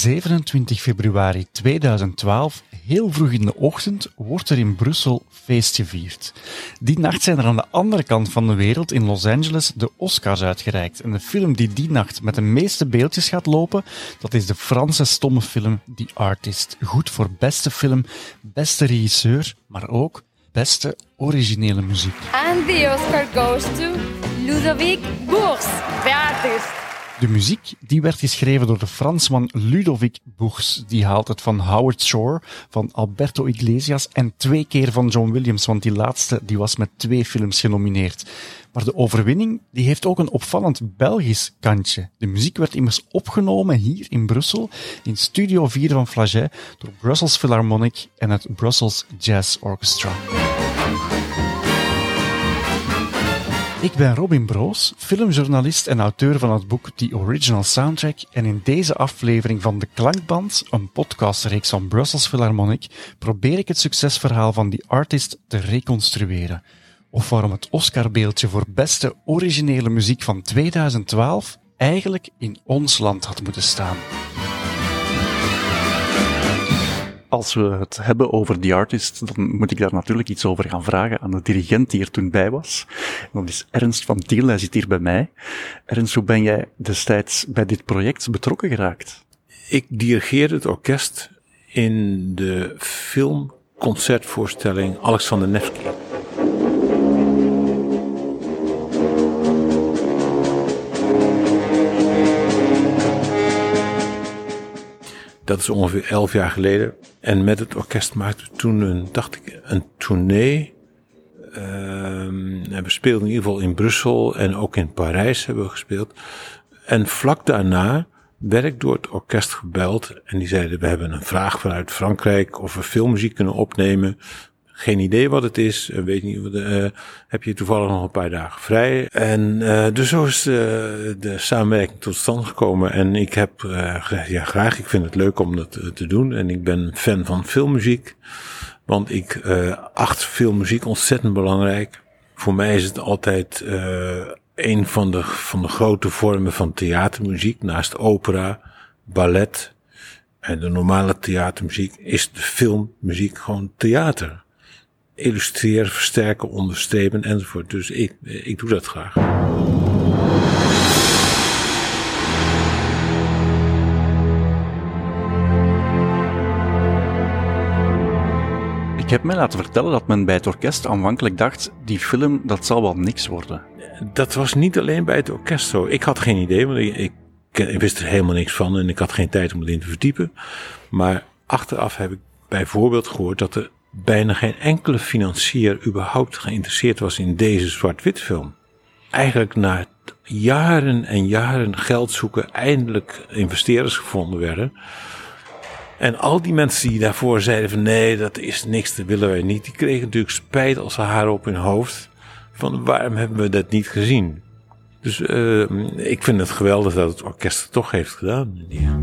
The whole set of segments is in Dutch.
27 februari 2012, heel vroeg in de ochtend, wordt er in Brussel feest gevierd. Die nacht zijn er aan de andere kant van de wereld, in Los Angeles, de Oscars uitgereikt. En de film die die nacht met de meeste beeldjes gaat lopen, dat is de Franse stomme film The Artist. Goed voor beste film, beste regisseur, maar ook beste originele muziek. And the Oscar goes to Ludovic Bours, the artist. De muziek die werd geschreven door de Fransman Ludovic Bours. Die haalt het van Howard Shore, van Alberto Iglesias en twee keer van John Williams, want die laatste die was met twee films genomineerd. Maar de overwinning die heeft ook een opvallend Belgisch kantje. De muziek werd immers opgenomen hier in Brussel, in Studio 4 van Flaget, door Brussels Philharmonic en het Brussels Jazz Orchestra. Ik ben Robin Broos, filmjournalist en auteur van het boek The Original Soundtrack en in deze aflevering van De Klankband, een podcastreeks van Brussels Philharmonic, probeer ik het succesverhaal van die artist te reconstrueren. Of waarom het Oscarbeeldje voor beste originele muziek van 2012 eigenlijk in ons land had moeten staan. Als we het hebben over The Artist, dan moet ik daar natuurlijk iets over gaan vragen aan de dirigent die er toen bij was. dat is Ernst van Tiel, hij zit hier bij mij. Ernst, hoe ben jij destijds bij dit project betrokken geraakt? Ik dirigeerde het orkest in de filmconcertvoorstelling Alexander Nevsky. Dat is ongeveer elf jaar geleden. En met het orkest maakten we toen een, dacht ik, een tournee. Um, en we speelden in ieder geval in Brussel en ook in Parijs hebben we gespeeld. En vlak daarna werd ik door het orkest gebeld. En die zeiden, we hebben een vraag vanuit Frankrijk of we filmmuziek kunnen opnemen geen idee wat het is. weet niet, uh, heb je toevallig nog een paar dagen vrij. En uh, dus zo is de, de samenwerking tot stand gekomen. En ik heb gezegd, ja graag, ik vind het leuk om dat te doen. En ik ben fan van filmmuziek. Want ik acht filmmuziek ontzettend belangrijk. Voor mij is het altijd een van de, van de grote vormen van theatermuziek. Naast opera, ballet en de normale theatermuziek is de filmmuziek gewoon theater illustreren, versterken, onderstrepen enzovoort. Dus ik, ik doe dat graag. Ik heb mij laten vertellen dat men bij het orkest aanvankelijk dacht, die film, dat zal wel niks worden. Dat was niet alleen bij het orkest zo. Ik had geen idee, want ik, ik, ik wist er helemaal niks van en ik had geen tijd om erin te verdiepen. Maar achteraf heb ik bijvoorbeeld gehoord dat er bijna geen enkele financier überhaupt geïnteresseerd was in deze zwart-wit film. Eigenlijk na jaren en jaren geld zoeken, eindelijk investeerders gevonden werden. En al die mensen die daarvoor zeiden van nee, dat is niks, dat willen wij niet. Die kregen natuurlijk spijt als ze haar op hun hoofd. Van waarom hebben we dat niet gezien? Dus uh, ik vind het geweldig dat het orkest het toch heeft gedaan. Ja.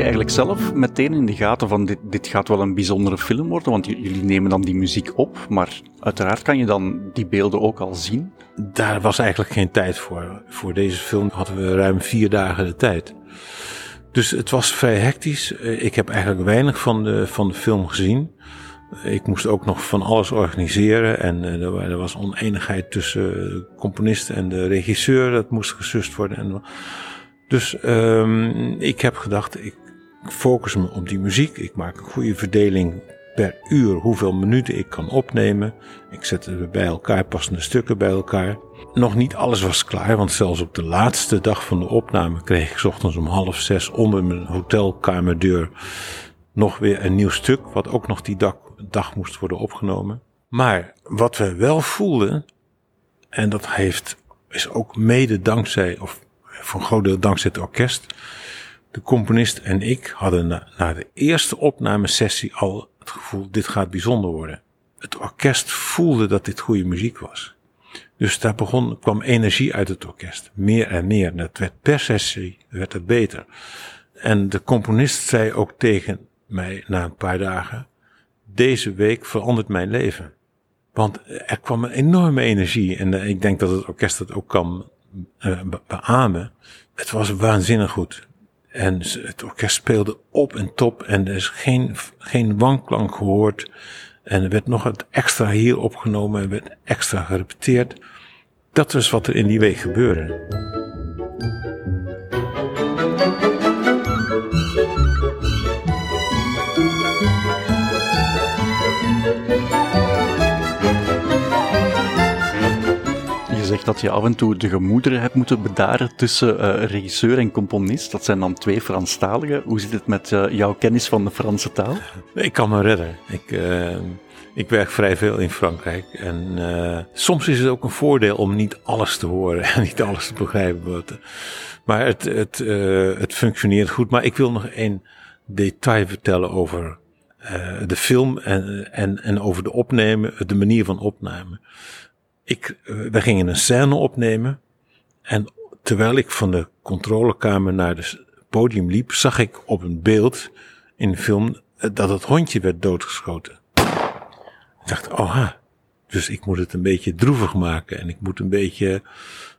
Eigenlijk zelf meteen in de gaten van dit, dit gaat wel een bijzondere film worden? Want jullie nemen dan die muziek op, maar uiteraard kan je dan die beelden ook al zien. Daar was eigenlijk geen tijd voor. Voor deze film hadden we ruim vier dagen de tijd. Dus het was vrij hectisch. Eh, ik heb eigenlijk weinig van de, van de film gezien. Ik moest ook nog van alles organiseren en eh, er was oneenigheid tussen de componist en de regisseur. Dat moest gesust worden. En dus um, ik heb gedacht, ik focus me op die muziek. Ik maak een goede verdeling per uur hoeveel minuten ik kan opnemen. Ik zet bij elkaar passende stukken bij elkaar. Nog niet alles was klaar, want zelfs op de laatste dag van de opname kreeg ik ochtends om half zes onder mijn hotelkamerdeur nog weer een nieuw stuk, wat ook nog die dag, dag moest worden opgenomen. Maar wat we wel voelden, en dat heeft, is ook mede dankzij, of voor een groot deel dankzij het orkest. De componist en ik hadden na, de eerste opnamesessie al het gevoel, dit gaat bijzonder worden. Het orkest voelde dat dit goede muziek was. Dus daar begon, kwam energie uit het orkest. Meer en meer. Dat werd per sessie werd het beter. En de componist zei ook tegen mij na een paar dagen, deze week verandert mijn leven. Want er kwam een enorme energie. En uh, ik denk dat het orkest dat ook kan uh, beamen. Het was waanzinnig goed. En het orkest speelde op en top. En er is geen, geen wanklank gehoord. En er werd nog het extra hier opgenomen. Er werd extra gerepeteerd. Dat is wat er in die week gebeurde. Zegt dat je af en toe de gemoederen hebt moeten bedaren tussen uh, regisseur en componist. Dat zijn dan twee Franstaligen. Hoe zit het met uh, jouw kennis van de Franse taal? Ik kan me redden. Ik, uh, ik werk vrij veel in Frankrijk. En soms is het ook een voordeel om niet alles te horen en niet alles te begrijpen. Maar het, het, het functioneert goed. Maar ik wil nog één detail vertellen over de film en, en, en over de opnemen, de manier van opnemen ik, eh, we gingen een scène opnemen. En terwijl ik van de controlekamer naar het podium liep, zag ik op een beeld in de film eh, dat het hondje werd doodgeschoten. Ik dacht, oh dus ik moet het een beetje droevig maken en ik moet een beetje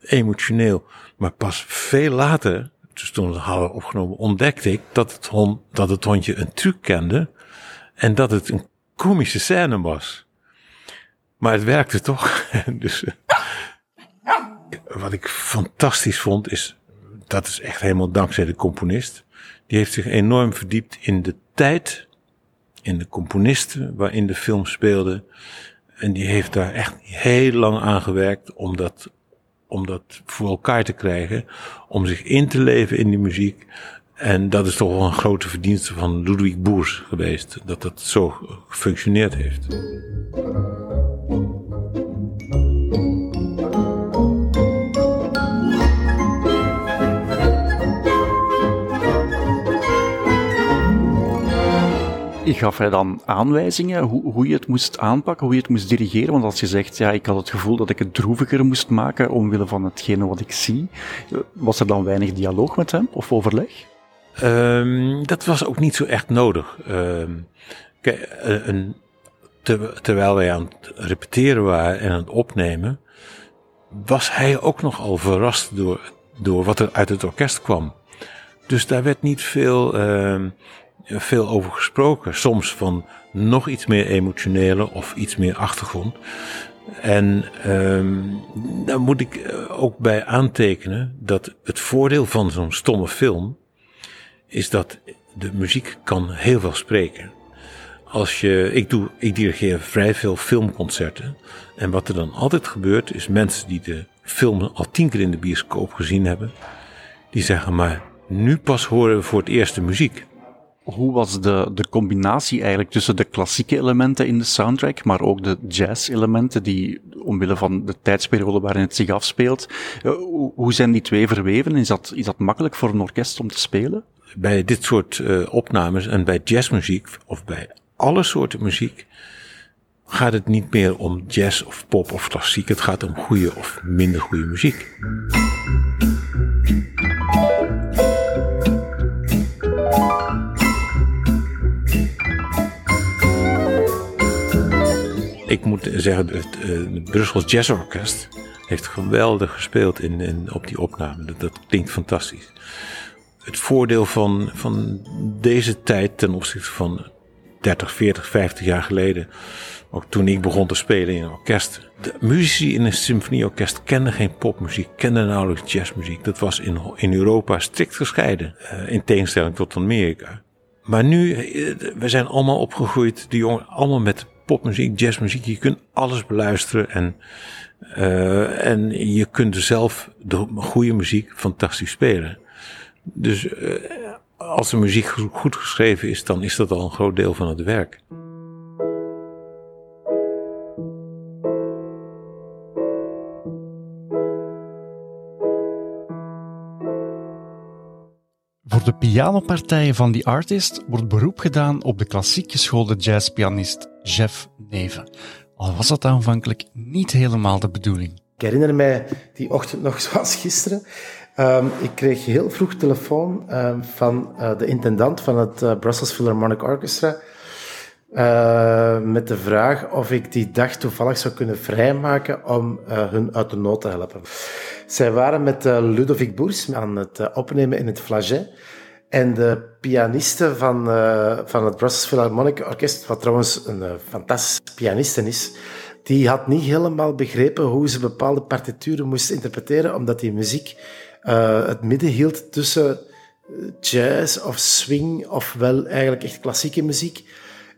emotioneel. Maar pas veel later, dus toen we het hadden opgenomen, ontdekte ik dat het, hond, dat het hondje een truc kende en dat het een komische scène was. Maar het werkte toch. dus uh, wat ik fantastisch vond is, dat is echt helemaal dankzij de componist. Die heeft zich enorm verdiept in de tijd, in de componisten waarin de film speelde. En die heeft daar echt heel lang aan gewerkt om dat, om dat voor elkaar te krijgen. Om zich in te leven in die muziek. En dat is toch wel een grote verdienste van Ludwig Boers geweest. Dat dat zo gefunctioneerd heeft. Gaf hij dan aanwijzingen hoe, hoe, je het moest aanpakken, hoe je het moest dirigeren? Want als je zegt, ja, ik had het gevoel dat ik het droeviger moest maken omwille van hetgene wat ik zie, was er dan weinig dialoog met hem of overleg? Um, dat was ook niet zo echt nodig. Um, kijk, eh, een, terwijl wij aan het repeteren waren en aan het opnemen, was hij ook nogal verrast door, door wat er uit het orkest kwam. Dus daar werd niet veel, uh, veel over gesproken. Soms van nog iets meer emotionele of iets meer achtergrond. En um, daar moet ik eh, ook bij aantekenen dat het voordeel van zo'n stomme film is dat de muziek kan heel veel spreken als je, ik doe, ik dirigeer vrij veel filmconcerten. En wat er dan altijd gebeurt, is mensen die de film al tien keer in de bioscoop gezien hebben, die zeggen maar, nu pas horen we voor het eerst de muziek. Hoe was de, de combinatie eigenlijk tussen de klassieke elementen in de soundtrack, maar ook de jazz-elementen die omwille van de tijdsperiode waarin het zich afspeelt, eh, hoe zijn die twee verweven? Is dat, is dat makkelijk voor een orkest om te spelen? Bij dit soort uh, opnames en bij jazzmuziek of bij alle soorten muziek gaat het niet meer om jazz of pop of klassiek. Het gaat om goede of minder goede muziek. Ik moet zeggen, het, het Brussels Jazz Orkest heeft geweldig gespeeld in, in, op die opname. Dat, klinkt fantastisch. Het voordeel van, van deze tijd ten opzichte van 30, 40, 50 jaar geleden. Ook toen ik begon te spelen in een orkest. De muzici in een symfonieorkest kenden geen popmuziek, kenden nauwelijks jazzmuziek. Dat was in, in Europa strikt gescheiden. Uh, in tegenstelling tot Amerika. Maar nu, uh, we zijn allemaal opgegroeid, de jongen, allemaal met popmuziek, jazzmuziek. Je kunt alles beluisteren en, uh, en je kunt zelf de goede muziek fantastisch spelen. Dus als de muziek goed geschreven is, dan is dat al een groot deel van het werk. Voor de pianopartijen van die artist wordt beroep gedaan op de klassiek geschoolde jazzpianist Jeff Neven. Al was dat aanvankelijk niet helemaal de bedoeling. Ik herinner mij die ochtend nog zoals gisteren. Um, ik kreeg heel vroeg telefoon um, van uh, de intendant van het uh, Brussels Philharmonic Orchestra. uh, met de vraag of ik die dag toevallig zou kunnen vrijmaken om hun uit de nood te helpen. Zij waren met uh, Ludovic Boers aan het opnemen in het Flaget. En de pianiste van, van het Brussels Philharmonic Orkest, wat trouwens een fantastische pianiste is, die had niet helemaal begrepen hoe ze bepaalde partituren moest interpreteren, omdat die muziek het midden hield tussen jazz of swing, of wel eigenlijk echt klassieke muziek.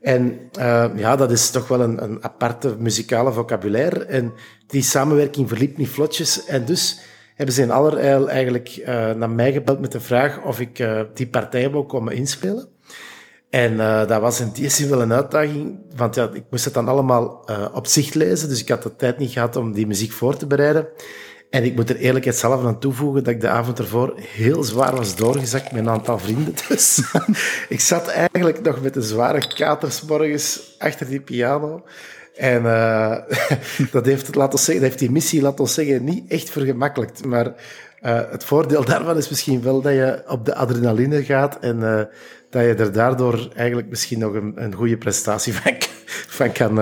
En uh, ja, dat is toch wel een, een aparte muzikale vocabulaire. En die samenwerking verliep niet vlotjes. En dus hebben ze in allerijl eigenlijk uh, naar mij gebeld met de vraag of ik uh, die partij wou komen inspelen. En dat was in die zin wel een uitdaging, want ja, ik moest het dan allemaal op zicht lezen, dus ik had de tijd niet gehad om die muziek voor te bereiden. En ik moet er eerlijkheid zelf aan toevoegen dat ik de avond ervoor heel zwaar was doorgezakt met een aantal vrienden. Dus ik zat eigenlijk nog met een zware katers morgens achter die piano. En uh, dat, heeft laten zeggen, dat heeft die missie, laten we zeggen, niet echt vergemakkelijkt. Maar uh, het voordeel daarvan is misschien wel dat je op de adrenaline gaat en uh, dat je er daardoor eigenlijk misschien nog een, een goede prestatie van, van kan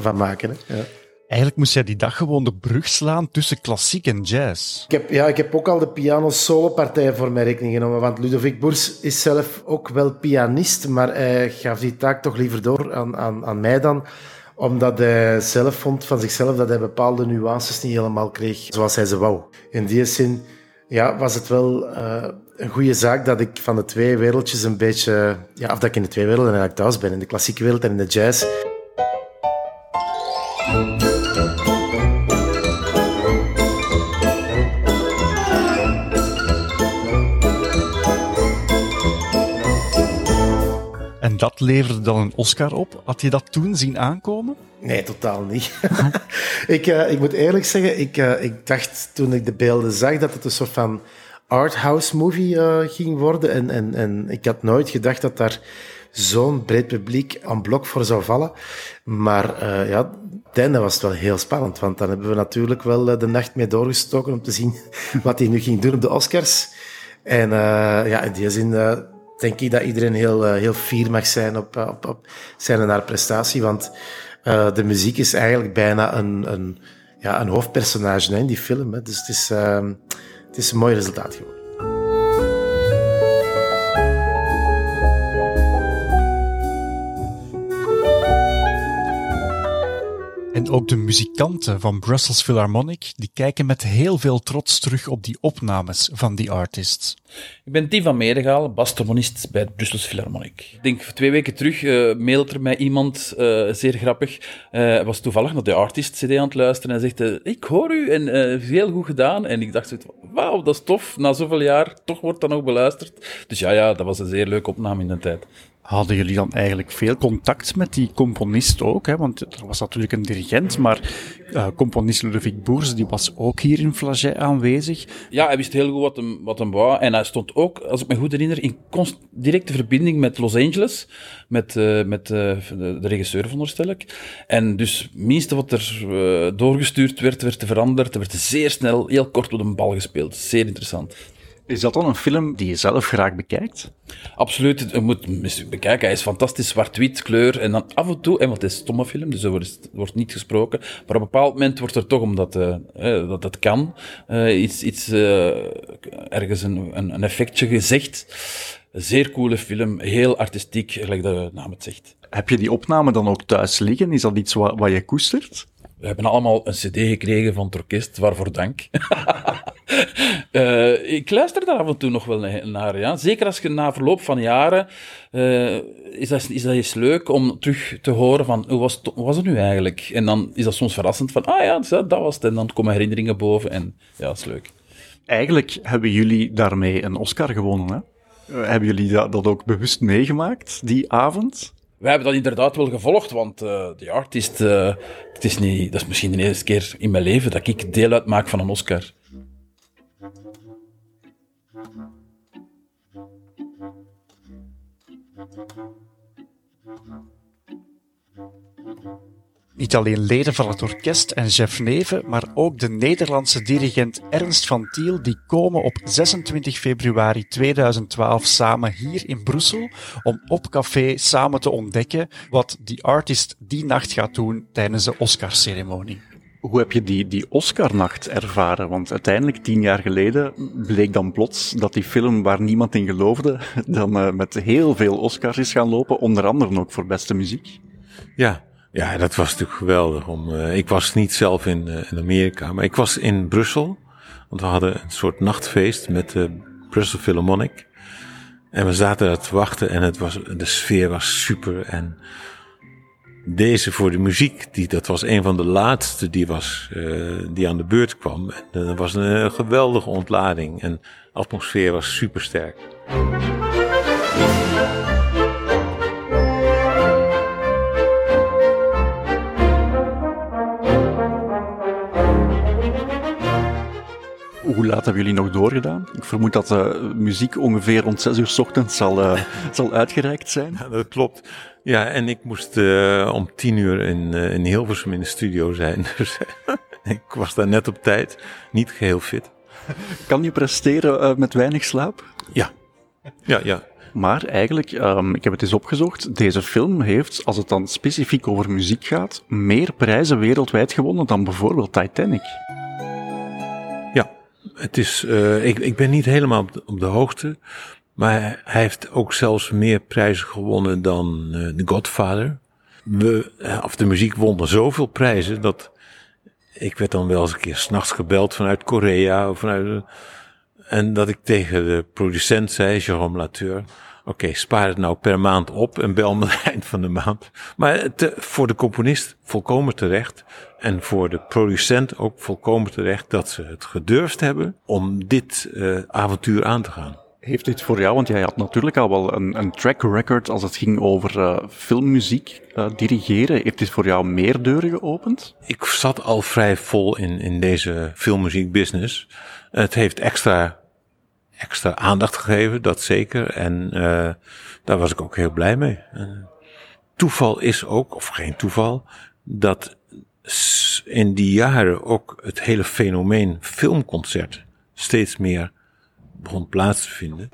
van maken. Hè? Ja. Eigenlijk moest jij die dag gewoon de brug slaan tussen klassiek en jazz. Ik heb, ja, ik heb ook al de piano-solo-partij voor mijn rekening genomen, want Ludovic Boers is zelf ook wel pianist, maar hij gaf die taak toch liever door aan, aan, aan mij dan omdat hij zelf vond van zichzelf dat hij bepaalde nuances niet helemaal kreeg zoals hij ze wou. In die zin ja, was het wel uh, een goede zaak dat ik van de twee wereldjes een beetje... Ja, of dat ik in de twee werelden eigenlijk thuis ben, in de klassieke wereld en in de jazz. Dat leverde dan een Oscar op. Had je dat toen zien aankomen? Nee, totaal niet. ik, uh, ik moet eerlijk zeggen, ik, uh, ik dacht toen ik de beelden zag dat het een soort van arthouse movie uh, ging worden. En, en, en ik had nooit gedacht dat daar zo'n breed publiek aan blok voor zou vallen. Maar ja, het einde was het wel heel spannend, want dan hebben we natuurlijk wel de nacht mee doorgestoken om te zien wat hij nu ging doen op de Oscars. En ja, in die zin denk ik dat iedereen heel, uh, heel fier mag zijn op, eh, op, op zijn en haar prestatie. Want uh, de muziek is eigenlijk bijna een, een, ja, een hoofdpersonage in die film. Hè. Dus het is, uh, het is een mooi resultaat geworden. En ook de muzikanten van Brussels Philharmonic, die kijken met heel veel trots terug op die opnames van die artists. Ik ben Tim van Medegaal, bastromonist bij het Brussels Philharmonic. Ik denk twee weken terug uh, mailt er mij iemand, uh, zeer grappig, uh, was toevallig naar de Artist CD aan het luisteren en zegt, ik hoor u en heel goed gedaan. En ik dacht, wauw, dat is tof, na zoveel jaar, toch wordt dat nog beluisterd. Dus ja, ja, dat was een zeer leuke opname in de tijd. Hadden jullie dan eigenlijk veel contact met die componist ook? Hè? Want er was natuurlijk een dirigent, maar uh, componist Ludovic Boers die was ook hier in Flaget aanwezig. Ja, hij wist heel goed wat hem, wat hem wou. En hij stond ook, als ik me goed herinner, in directe verbinding met Los Angeles, met, uh, met uh, de, regisseur, veronderstel ik. En dus het minste wat er doorgestuurd werd, werd veranderd. Er werd zeer snel, heel kort op een bal gespeeld. Zeer interessant. Is dat dan een film die je zelf graag bekijkt? Absoluut, je moet bekijken. Hij is fantastisch zwart-wit, kleur. En dan af en toe, en want het is een stomme film, dus er wordt, niet gesproken. Maar op een bepaald moment wordt er toch, omdat uh, dat het kan, uh, iets, iets uh, ergens een, een, een, effectje gezegd. Een zeer coole film, heel artistiek, gelijk de naam het zegt. Heb je die opname dan ook thuis liggen? Is dat iets wat, wat je koestert? We hebben allemaal een cd gekregen van het orkest, waarvoor dank. uh, ik luister daar af en toe nog wel naar. Ja. Zeker als je na verloop van jaren. Uh, is, dat, is dat eens leuk om terug te horen van hoe was, het, was het nu eigenlijk? En dan is dat soms verrassend van, ah ja, dat, was het. En dan komen herinneringen boven en ja, dat is leuk. Eigenlijk hebben jullie daarmee een Oscar gewonnen, hè? Hebben jullie dat ook bewust meegemaakt, die avond? Wij hebben dat inderdaad wel gevolgd, want uh, The Artist, uh, het is niet, dat is misschien de eerste keer in mijn leven dat ik deel uitmaak van een Oscar. Niet alleen leden van het orkest en Jeff Neven, maar ook de Nederlandse dirigent Ernst van Tiel, die komen op 26 februari 2012 samen hier in Brussel om op café samen te ontdekken wat die artist die nacht gaat doen tijdens de Oscarceremonie. Hoe heb je die, die Oscarnacht ervaren? Want uiteindelijk, tien jaar geleden, bleek dan plots dat die film waar niemand in geloofde, dan uh, met heel veel Oscars is gaan lopen, onder andere ook voor beste muziek. Ja, ja dat was natuurlijk geweldig. Om, uh, ik was niet zelf in, uh, in Amerika, maar ik was in Brussel. Want we hadden een soort nachtfeest met de Brussel Philharmonic. En we zaten daar te wachten en het was, de sfeer was super. En deze voor de muziek, die, dat was een van de laatste die, was, die aan de beurt kwam. En dat was een geweldige ontlading en de atmosfeer was super sterk. Hoe laat hebben jullie nog doorgedaan? Ik vermoed dat de muziek ongeveer rond 6 uur s ochtends zal, uh, zal uitgereikt zijn. Ja, dat klopt. Ja, en ik moest uh, om tien uur in, uh, in Hilversum in de studio zijn. Dus ik was daar net op tijd. Niet geheel fit. Kan je presteren met weinig slaap? Ja. Ja, ja. Maar eigenlijk, um, ik heb het eens opgezocht, deze film heeft, als het dan specifiek over muziek gaat, meer prijzen wereldwijd gewonnen dan bijvoorbeeld Titanic. Het is, uh, ik, ik ben niet helemaal op de, hoogte, maar hij heeft ook zelfs meer prijzen gewonnen dan uh, The Godfather. We, of de muziek won zoveel prijzen dat ik werd dan wel eens een keer s'nachts gebeld vanuit Korea of vanuit. En dat ik tegen de producent zei, Jérôme Latour, okay, spaar het nou per maand op en bel me het eind van de maand. Maar te, voor de componist volkomen terecht en voor de producent ook volkomen terecht dat ze het gedurfd hebben om dit uh, avontuur aan te gaan. Heeft dit voor jou, want jij had natuurlijk al wel een, een track record als het ging over uh, filmmuziek uh, dirigeren. Heeft dit voor jou meer deuren geopend? Ik zat al vrij vol in, in deze filmmuziekbusiness. Het heeft extra, extra aandacht gegeven, dat zeker. En uh, daar was ik ook heel blij mee. toeval is ook, of geen toeval, dat in die jaren ook het hele fenomeen filmconcert steeds meer begon plaats te vinden.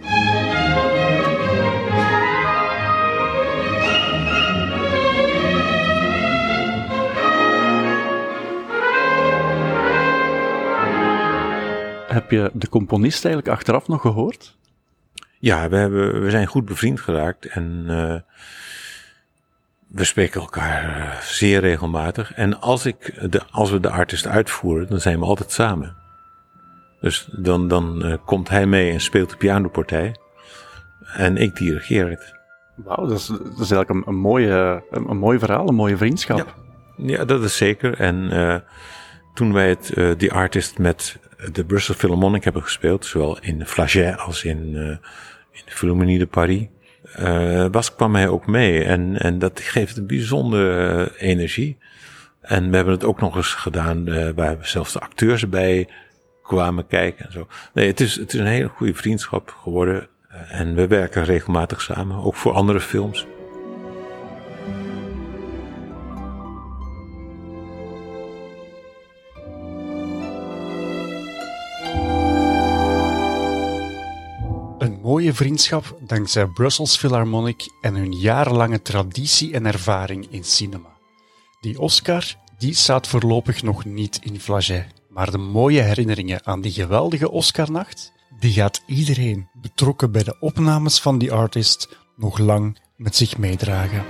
Heb je de componist eigenlijk achteraf nog gehoord? Ja, we, hebben, we zijn goed bevriend geraakt en uh, we spreken elkaar uh, zeer regelmatig. En als, ik de, als we de artist uitvoeren, dan zijn we altijd samen. Dus dan, dan uh, komt hij mee en speelt de pianopartij. En ik dirigeer het. Wauw, dat is, dat is eigenlijk een, een, mooie, een, een mooi verhaal, een mooie vriendschap. Ja, ja dat is zeker. En uh, toen wij het, uh, die artist met de Brussels Philharmonic hebben gespeeld, zowel in Flaget als in, uh, in de Philharmonie de Paris, uh, was, kwam hij ook mee. En, en dat geeft een bijzondere energie. En we hebben het ook nog eens gedaan, uh, waar we zelfs de acteurs bij kwamen kijken en zo. Nee, het is, het is een hele goede vriendschap geworden. En we werken regelmatig samen, ook voor andere films. Mooie vriendschap dankzij Brussels Philharmonic en hun jarenlange traditie en ervaring in cinema. Die Oscar, die staat voorlopig nog niet in Flaget. Maar de mooie herinneringen aan die geweldige Oscarnacht, die gaat iedereen betrokken bij de opnames van die artist nog lang met zich meedragen.